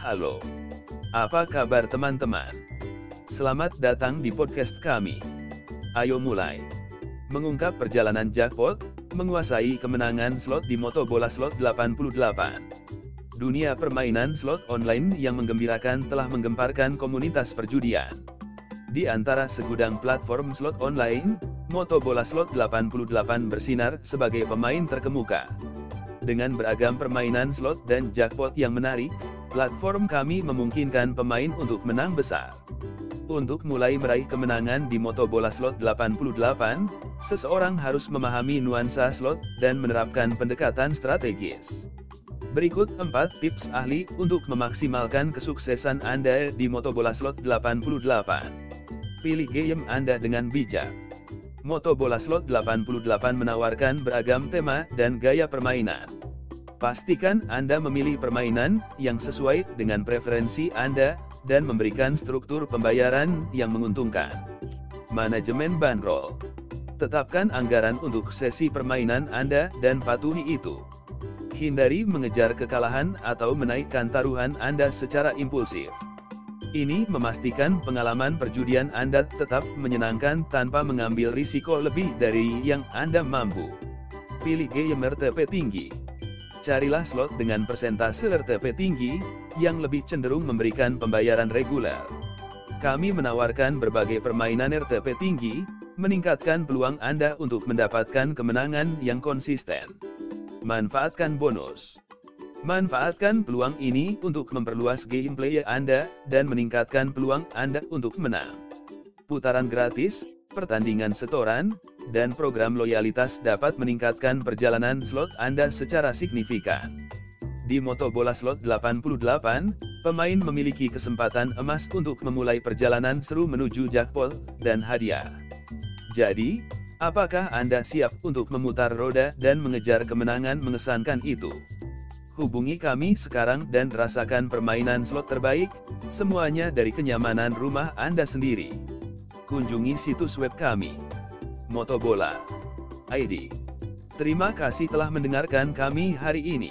Halo. Apa kabar teman-teman? Selamat datang di podcast kami. Ayo mulai. Mengungkap perjalanan jackpot, menguasai kemenangan slot di Moto Bola Slot 88. Dunia permainan slot online yang menggembirakan telah menggemparkan komunitas perjudian. Di antara segudang platform slot online, Moto Bola Slot 88 bersinar sebagai pemain terkemuka. Dengan beragam permainan slot dan jackpot yang menarik, platform kami memungkinkan pemain untuk menang besar. Untuk mulai meraih kemenangan di Moto Bola Slot 88, seseorang harus memahami nuansa slot dan menerapkan pendekatan strategis. Berikut 4 tips ahli untuk memaksimalkan kesuksesan Anda di Moto Bola Slot 88. Pilih game Anda dengan bijak. Moto Bola Slot 88 menawarkan beragam tema dan gaya permainan. Pastikan Anda memilih permainan yang sesuai dengan preferensi Anda dan memberikan struktur pembayaran yang menguntungkan. Manajemen bandrol. Tetapkan anggaran untuk sesi permainan Anda dan patuhi itu. Hindari mengejar kekalahan atau menaikkan taruhan Anda secara impulsif. Ini memastikan pengalaman perjudian Anda tetap menyenangkan tanpa mengambil risiko lebih dari yang Anda mampu. Pilih game RTP tinggi. Carilah slot dengan persentase RTP tinggi, yang lebih cenderung memberikan pembayaran reguler. Kami menawarkan berbagai permainan RTP tinggi, meningkatkan peluang Anda untuk mendapatkan kemenangan yang konsisten. Manfaatkan bonus. Manfaatkan peluang ini untuk memperluas gameplay Anda, dan meningkatkan peluang Anda untuk menang. Putaran gratis, pertandingan setoran, dan program loyalitas dapat meningkatkan perjalanan slot Anda secara signifikan. Di Moto Bola Slot 88, pemain memiliki kesempatan emas untuk memulai perjalanan seru menuju jackpot, dan hadiah. Jadi, apakah Anda siap untuk memutar roda dan mengejar kemenangan mengesankan itu? Hubungi kami sekarang dan rasakan permainan slot terbaik, semuanya dari kenyamanan rumah Anda sendiri. Kunjungi situs web kami. Motobola. ID. Terima kasih telah mendengarkan kami hari ini.